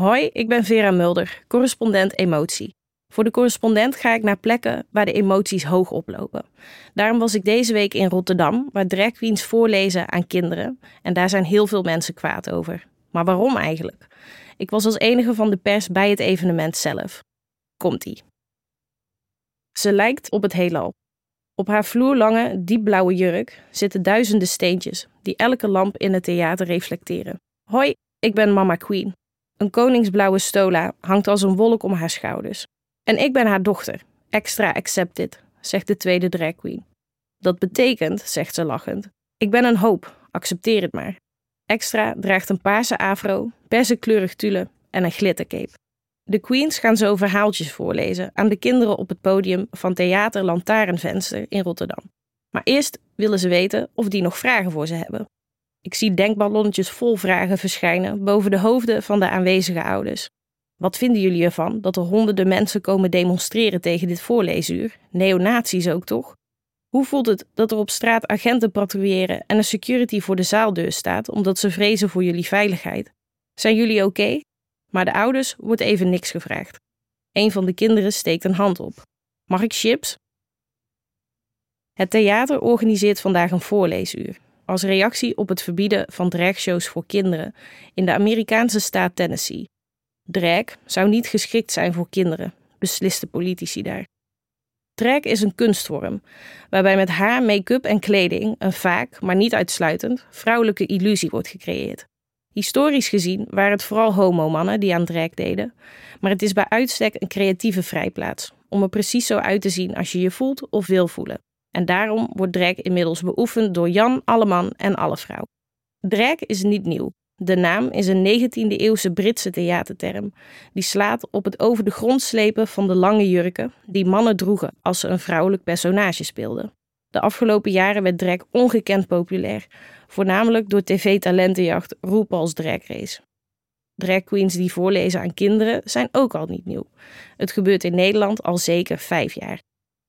Hoi, ik ben Vera Mulder, correspondent emotie. Voor de correspondent ga ik naar plekken waar de emoties hoog oplopen. Daarom was ik deze week in Rotterdam, waar drag queens voorlezen aan kinderen. En daar zijn heel veel mensen kwaad over. Maar waarom eigenlijk? Ik was als enige van de pers bij het evenement zelf. Komt-ie. Ze lijkt op het heelal. Op haar vloerlange, diepblauwe jurk zitten duizenden steentjes die elke lamp in het theater reflecteren. Hoi, ik ben Mama Queen. Een koningsblauwe stola hangt als een wolk om haar schouders. En ik ben haar dochter, extra accepted, zegt de tweede drag queen. Dat betekent, zegt ze lachend, ik ben een hoop, accepteer het maar. Extra draagt een paarse afro, persenkleurig tulle en een glittercape. De queens gaan zo verhaaltjes voorlezen aan de kinderen op het podium van Theater Lantaarnvenster in Rotterdam. Maar eerst willen ze weten of die nog vragen voor ze hebben. Ik zie denkballonnetjes vol vragen verschijnen boven de hoofden van de aanwezige ouders. Wat vinden jullie ervan dat er honderden mensen komen demonstreren tegen dit voorleesuur? Neonazies ook toch? Hoe voelt het dat er op straat agenten patrouilleren en een security voor de zaaldeur staat omdat ze vrezen voor jullie veiligheid? Zijn jullie oké? Maar de ouders wordt even niks gevraagd. Een van de kinderen steekt een hand op. Mag ik chips? Het theater organiseert vandaag een voorleesuur als reactie op het verbieden van dragshows voor kinderen in de Amerikaanse staat Tennessee. Drag zou niet geschikt zijn voor kinderen, beslisten politici daar. Drag is een kunstvorm waarbij met haar, make-up en kleding een vaak, maar niet uitsluitend, vrouwelijke illusie wordt gecreëerd. Historisch gezien waren het vooral homomannen die aan drag deden, maar het is bij uitstek een creatieve vrijplaats om er precies zo uit te zien als je je voelt of wil voelen. En daarom wordt drag inmiddels beoefend door Jan Alleman en Allevrouw. Drag is niet nieuw. De naam is een 19e-eeuwse Britse theaterterm die slaat op het over de grond slepen van de lange jurken die mannen droegen als ze een vrouwelijk personage speelden. De afgelopen jaren werd drag ongekend populair, voornamelijk door tv-talentenjacht RuPaul's Drag Race. Drag queens die voorlezen aan kinderen zijn ook al niet nieuw. Het gebeurt in Nederland al zeker vijf jaar.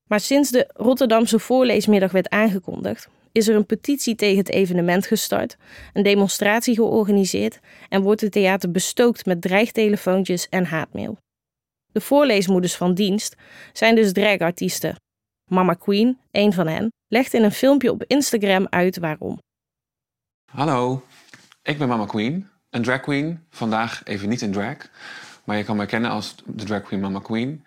Maar sinds de Rotterdamse voorleesmiddag werd aangekondigd, is er een petitie tegen het evenement gestart, een demonstratie georganiseerd en wordt het theater bestookt met dreigtelefoontjes en haatmail. De voorleesmoeders van dienst zijn dus dragartiesten. Mama Queen, een van hen, legt in een filmpje op Instagram uit waarom. Hallo, ik ben Mama Queen, een drag queen. Vandaag even niet in drag, maar je kan mij kennen als de drag queen Mama Queen.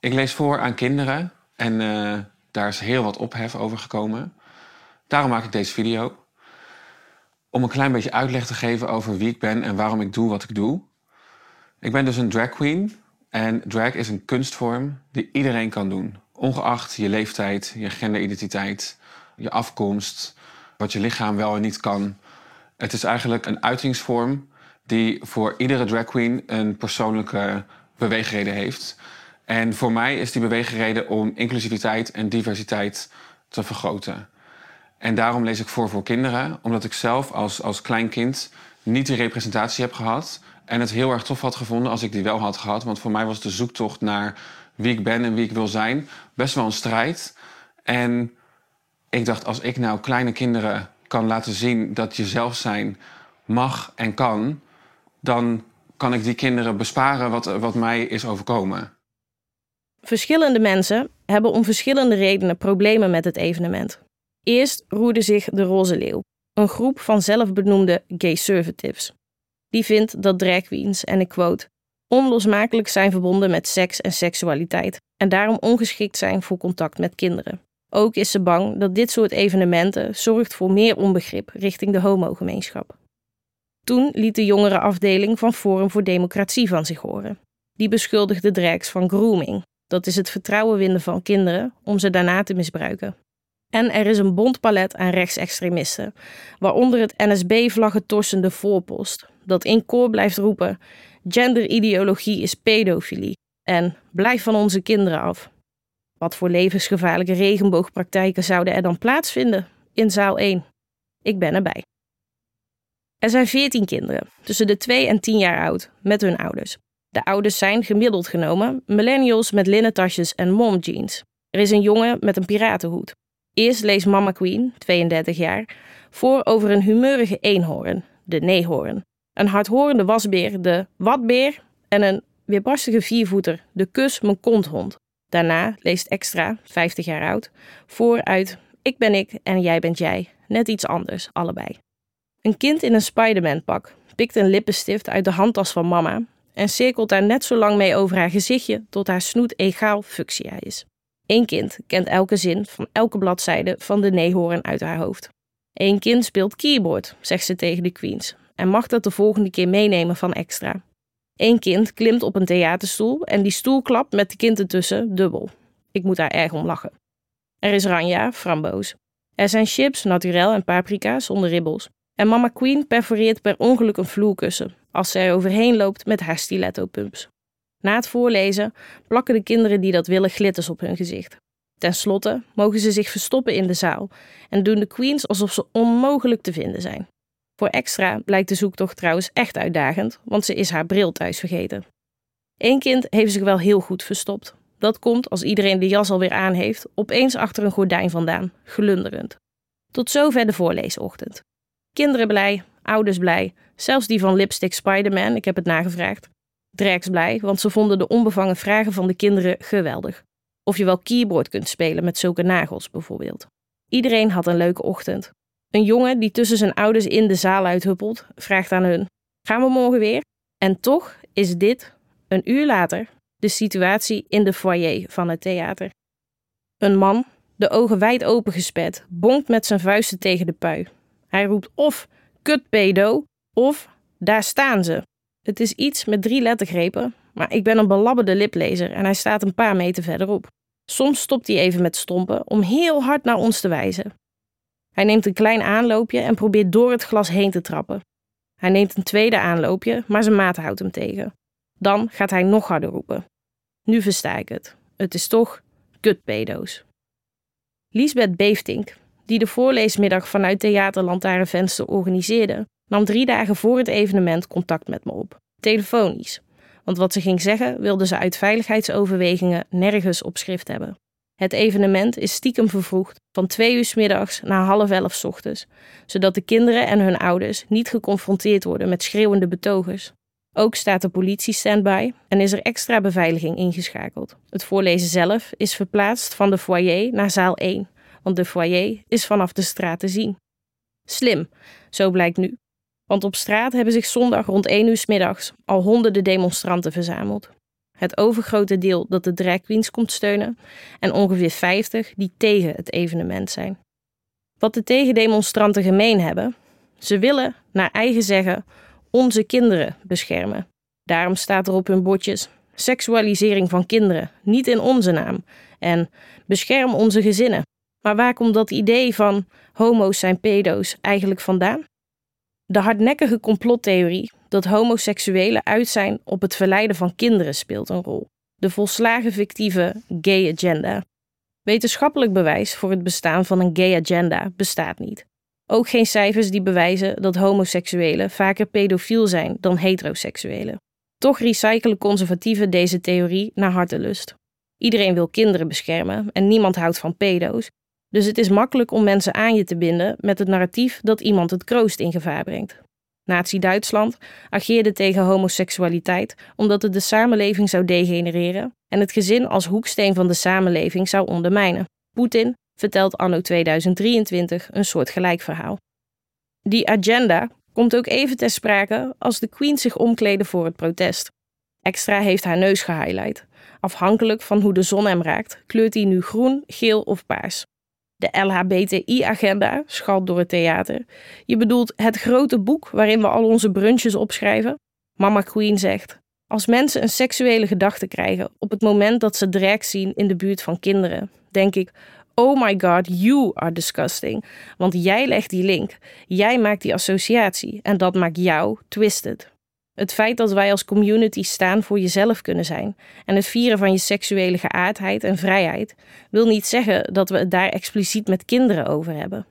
Ik lees voor aan kinderen en uh, daar is heel wat ophef over gekomen. Daarom maak ik deze video. Om een klein beetje uitleg te geven over wie ik ben en waarom ik doe wat ik doe. Ik ben dus een drag queen. En drag is een kunstvorm die iedereen kan doen. Ongeacht je leeftijd, je genderidentiteit, je afkomst, wat je lichaam wel en niet kan. Het is eigenlijk een uitingsvorm die voor iedere drag queen een persoonlijke beweegreden heeft. En voor mij is die beweegreden om inclusiviteit en diversiteit te vergroten. En daarom lees ik voor voor kinderen, omdat ik zelf als, als klein kind niet die representatie heb gehad. En het heel erg tof had gevonden als ik die wel had gehad. Want voor mij was de zoektocht naar wie ik ben en wie ik wil zijn best wel een strijd. En ik dacht, als ik nou kleine kinderen kan laten zien dat je zelf zijn mag en kan, dan kan ik die kinderen besparen wat, wat mij is overkomen. Verschillende mensen hebben om verschillende redenen problemen met het evenement. Eerst roerde zich de Roze Leeuw, een groep van zelfbenoemde gay conservatives. Die vindt dat drag queens, en ik quote, onlosmakelijk zijn verbonden met seks en seksualiteit en daarom ongeschikt zijn voor contact met kinderen. Ook is ze bang dat dit soort evenementen zorgt voor meer onbegrip richting de homogemeenschap. Toen liet de jongere afdeling van Forum voor Democratie van zich horen. Die beschuldigde drags van grooming, dat is het vertrouwen winnen van kinderen om ze daarna te misbruiken. En er is een bond palet aan rechtsextremisten, waaronder het NSB-vlaggen torsende voorpost, dat in koor blijft roepen: genderideologie is pedofilie en blijf van onze kinderen af. Wat voor levensgevaarlijke regenboogpraktijken zouden er dan plaatsvinden in zaal 1? Ik ben erbij. Er zijn 14 kinderen, tussen de 2 en 10 jaar oud, met hun ouders. De ouders zijn gemiddeld genomen millennials met linnen tasjes en mom jeans. Er is een jongen met een piratenhoed. Eerst leest Mama Queen, 32 jaar, voor over een humeurige eenhoorn, de neehoorn. Een hardhorende wasbeer, de watbeer. En een weerbarstige viervoeter, de kus mijn konthond. Daarna leest Extra, 50 jaar oud, voor uit Ik ben ik en jij bent jij. Net iets anders, allebei. Een kind in een Spider-Man-pak pikt een lippenstift uit de handtas van mama en cirkelt daar net zo lang mee over haar gezichtje tot haar snoet egaal fuchsia is. Eén kind kent elke zin van elke bladzijde van de neehoorn uit haar hoofd. Eén kind speelt keyboard, zegt ze tegen de queens, en mag dat de volgende keer meenemen van extra. Eén kind klimt op een theaterstoel en die stoel klapt met de kind ertussen dubbel. Ik moet daar erg om lachen. Er is ranja, framboos. Er zijn chips, naturel en paprika zonder ribbels. En mama Queen perforeert per ongeluk een vloerkussen als zij er overheen loopt met haar stiletto-pumps. Na het voorlezen plakken de kinderen die dat willen glitters op hun gezicht. Ten slotte mogen ze zich verstoppen in de zaal en doen de queens alsof ze onmogelijk te vinden zijn. Voor extra blijkt de zoektocht trouwens echt uitdagend, want ze is haar bril thuis vergeten. Eén kind heeft zich wel heel goed verstopt. Dat komt als iedereen de jas alweer aan heeft, opeens achter een gordijn vandaan, glunderend. Tot zover de voorleesochtend. Kinderen blij, ouders blij, zelfs die van Lipstick Spider-Man, ik heb het nagevraagd. Drags blij, want ze vonden de onbevangen vragen van de kinderen geweldig. Of je wel keyboard kunt spelen met zulke nagels bijvoorbeeld. Iedereen had een leuke ochtend. Een jongen die tussen zijn ouders in de zaal uithuppelt, vraagt aan hun: Gaan we morgen weer? En toch is dit, een uur later, de situatie in de foyer van het theater. Een man, de ogen wijd open gespet, bonkt met zijn vuisten tegen de pui. Hij roept of kutpedo of daar staan ze. Het is iets met drie lettergrepen, maar ik ben een belabberde liplezer en hij staat een paar meter verderop. Soms stopt hij even met stompen om heel hard naar ons te wijzen. Hij neemt een klein aanloopje en probeert door het glas heen te trappen. Hij neemt een tweede aanloopje, maar zijn maat houdt hem tegen. Dan gaat hij nog harder roepen. Nu versta ik het. Het is toch kutpedo's. Liesbeth Beeftink, die de voorleesmiddag vanuit Theater Venster organiseerde, nam drie dagen voor het evenement contact met me op. Telefonisch. Want wat ze ging zeggen, wilde ze uit veiligheidsoverwegingen nergens op schrift hebben. Het evenement is stiekem vervroegd van twee uur middags naar half elf ochtends, zodat de kinderen en hun ouders niet geconfronteerd worden met schreeuwende betogers. Ook staat de politie standby en is er extra beveiliging ingeschakeld. Het voorlezen zelf is verplaatst van de foyer naar zaal 1, want de foyer is vanaf de straat te zien. Slim, zo blijkt nu. Want op straat hebben zich zondag rond 1 uur middags al honderden demonstranten verzameld. Het overgrote deel dat de drag queens komt steunen en ongeveer 50 die tegen het evenement zijn. Wat de tegendemonstranten gemeen hebben, ze willen, naar eigen zeggen, onze kinderen beschermen. Daarom staat er op hun bordjes seksualisering van kinderen, niet in onze naam, en bescherm onze gezinnen. Maar waar komt dat idee van homo's zijn pedo's eigenlijk vandaan? De hardnekkige complottheorie dat homoseksuelen uit zijn op het verleiden van kinderen speelt een rol. De volslagen fictieve gay agenda. Wetenschappelijk bewijs voor het bestaan van een gay agenda bestaat niet. Ook geen cijfers die bewijzen dat homoseksuelen vaker pedofiel zijn dan heteroseksuelen. Toch recyclen conservatieven deze theorie naar hartelust. Iedereen wil kinderen beschermen en niemand houdt van pedo's, dus het is makkelijk om mensen aan je te binden met het narratief dat iemand het kroost in gevaar brengt. Nazi-Duitsland ageerde tegen homoseksualiteit omdat het de samenleving zou degenereren en het gezin als hoeksteen van de samenleving zou ondermijnen. Poetin vertelt anno 2023 een soortgelijk verhaal. Die agenda komt ook even ter sprake als de Queen zich omkleden voor het protest. Extra heeft haar neus gehighlight. Afhankelijk van hoe de zon hem raakt, kleurt hij nu groen, geel of paars de LHBTI-agenda, schalt door het theater. Je bedoelt het grote boek waarin we al onze brunches opschrijven? Mama Queen zegt: Als mensen een seksuele gedachte krijgen op het moment dat ze drag zien in de buurt van kinderen, denk ik: Oh my god, you are disgusting. Want jij legt die link, jij maakt die associatie en dat maakt jou twisted. Het feit dat wij als community staan voor jezelf kunnen zijn en het vieren van je seksuele geaardheid en vrijheid wil niet zeggen dat we het daar expliciet met kinderen over hebben.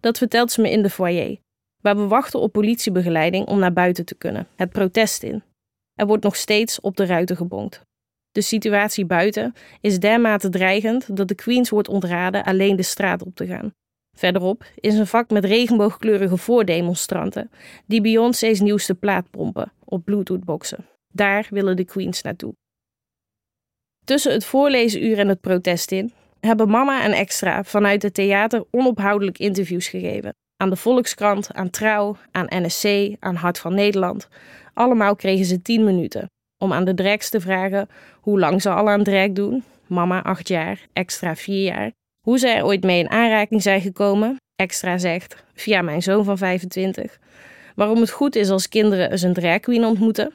Dat vertelt ze me in de foyer, waar we wachten op politiebegeleiding om naar buiten te kunnen, het protest in. Er wordt nog steeds op de ruiten gebonkt. De situatie buiten is dermate dreigend dat de Queens wordt ontraden alleen de straat op te gaan. Verderop is een vak met regenboogkleurige voordemonstranten die Beyoncé's nieuwste plaat pompen op Bluetooth-boxen. Daar willen de queens naartoe. Tussen het voorlezenuur en het protest in hebben Mama en Extra vanuit het theater onophoudelijk interviews gegeven. Aan de Volkskrant, aan Trouw, aan NSC, aan Hart van Nederland. Allemaal kregen ze 10 minuten om aan de drags te vragen hoe lang ze al aan drag doen. Mama 8 jaar, Extra 4 jaar. Hoe ze er ooit mee in aanraking zijn gekomen. Extra zegt via mijn zoon van 25. Waarom het goed is als kinderen eens een drag queen ontmoeten.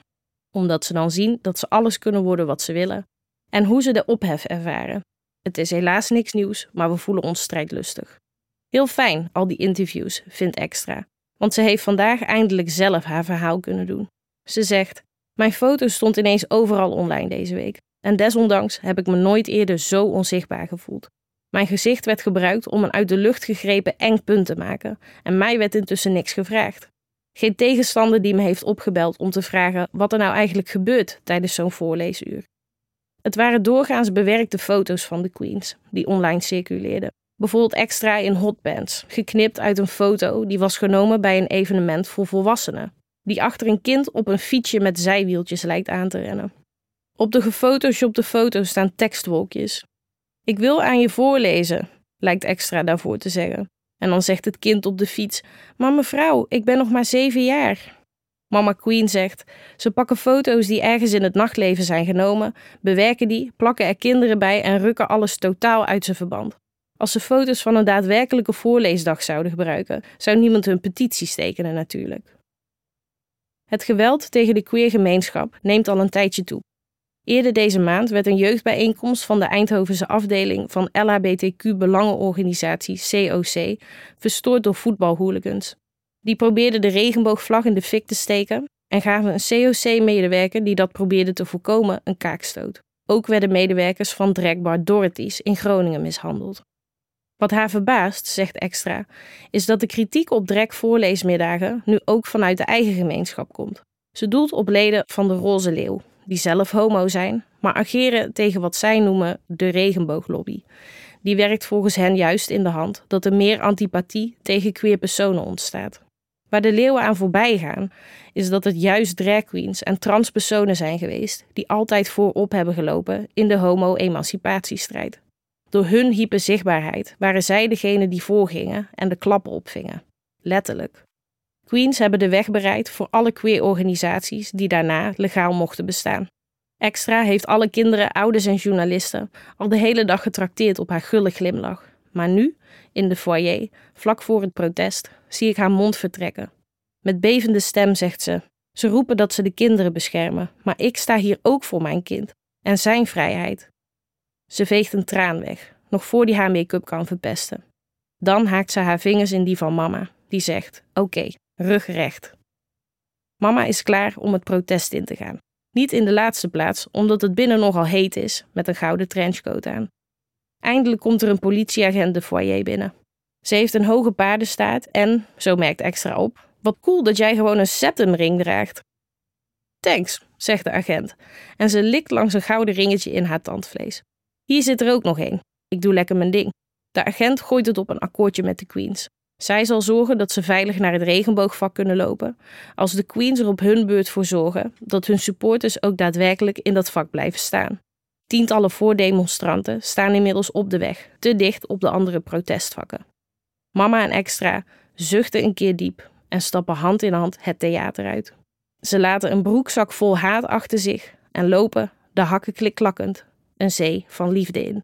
Omdat ze dan zien dat ze alles kunnen worden wat ze willen. En hoe ze de ophef ervaren. Het is helaas niks nieuws, maar we voelen ons strijdlustig. Heel fijn, al die interviews, vindt Extra. Want ze heeft vandaag eindelijk zelf haar verhaal kunnen doen. Ze zegt: Mijn foto stond ineens overal online deze week. En desondanks heb ik me nooit eerder zo onzichtbaar gevoeld. Mijn gezicht werd gebruikt om een uit de lucht gegrepen eng punt te maken. En mij werd intussen niks gevraagd. Geen tegenstander die me heeft opgebeld om te vragen wat er nou eigenlijk gebeurt tijdens zo'n voorleesuur. Het waren doorgaans bewerkte foto's van de queens die online circuleerden. Bijvoorbeeld extra in hotpants, geknipt uit een foto die was genomen bij een evenement voor volwassenen, die achter een kind op een fietsje met zijwieltjes lijkt aan te rennen. Op de gefotoshopte foto's staan tekstwolkjes. Ik wil aan je voorlezen, lijkt extra daarvoor te zeggen. En dan zegt het kind op de fiets: Maar mevrouw, ik ben nog maar zeven jaar. Mama Queen zegt: ze pakken foto's die ergens in het nachtleven zijn genomen, bewerken die, plakken er kinderen bij en rukken alles totaal uit zijn verband. Als ze foto's van een daadwerkelijke voorleesdag zouden gebruiken, zou niemand hun petities tekenen natuurlijk. Het geweld tegen de queergemeenschap neemt al een tijdje toe. Eerder deze maand werd een jeugdbijeenkomst van de Eindhovense afdeling van LHBTQ-belangenorganisatie COC verstoord door voetbalhooligans. Die probeerden de regenboogvlag in de fik te steken en gaven een COC-medewerker die dat probeerde te voorkomen een kaakstoot. Ook werden medewerkers van Drekbar Dorothy's in Groningen mishandeld. Wat haar verbaast, zegt Extra, is dat de kritiek op Drek voorleesmiddagen nu ook vanuit de eigen gemeenschap komt. Ze doelt op leden van de Roze Leeuw, die zelf homo zijn, maar ageren tegen wat zij noemen de regenbooglobby. Die werkt volgens hen juist in de hand dat er meer antipathie tegen queer personen ontstaat. Waar de leeuwen aan voorbij gaan, is dat het juist drag queens en transpersonen zijn geweest die altijd voorop hebben gelopen in de homo-emancipatiestrijd. Door hun hyperzichtbaarheid waren zij degene die voorgingen en de klappen opvingen. Letterlijk. Queens hebben de weg bereid voor alle queer organisaties die daarna legaal mochten bestaan. Extra heeft alle kinderen, ouders en journalisten al de hele dag getrakteerd op haar gulle glimlach. Maar nu, in de foyer, vlak voor het protest, zie ik haar mond vertrekken. Met bevende stem zegt ze: Ze roepen dat ze de kinderen beschermen, maar ik sta hier ook voor mijn kind en zijn vrijheid. Ze veegt een traan weg, nog voor die haar make-up kan verpesten. Dan haakt ze haar vingers in die van mama, die zegt: Oké, recht. Mama is klaar om het protest in te gaan. Niet in de laatste plaats, omdat het binnen nogal heet is, met een gouden trenchcoat aan. Eindelijk komt er een politieagent de foyer binnen. Ze heeft een hoge paardenstaart en, zo merkt extra op, wat cool dat jij gewoon een septumring draagt. Thanks, zegt de agent, en ze likt langs een gouden ringetje in haar tandvlees. Hier zit er ook nog één. Ik doe lekker mijn ding. De agent gooit het op een akkoordje met de queens. Zij zal zorgen dat ze veilig naar het regenboogvak kunnen lopen, als de queens er op hun beurt voor zorgen dat hun supporters ook daadwerkelijk in dat vak blijven staan. Tientallen voordemonstranten staan inmiddels op de weg, te dicht op de andere protestvakken. Mama en Extra zuchten een keer diep en stappen hand in hand het theater uit. Ze laten een broekzak vol haat achter zich en lopen, de hakken klikklakkend, een zee van liefde in.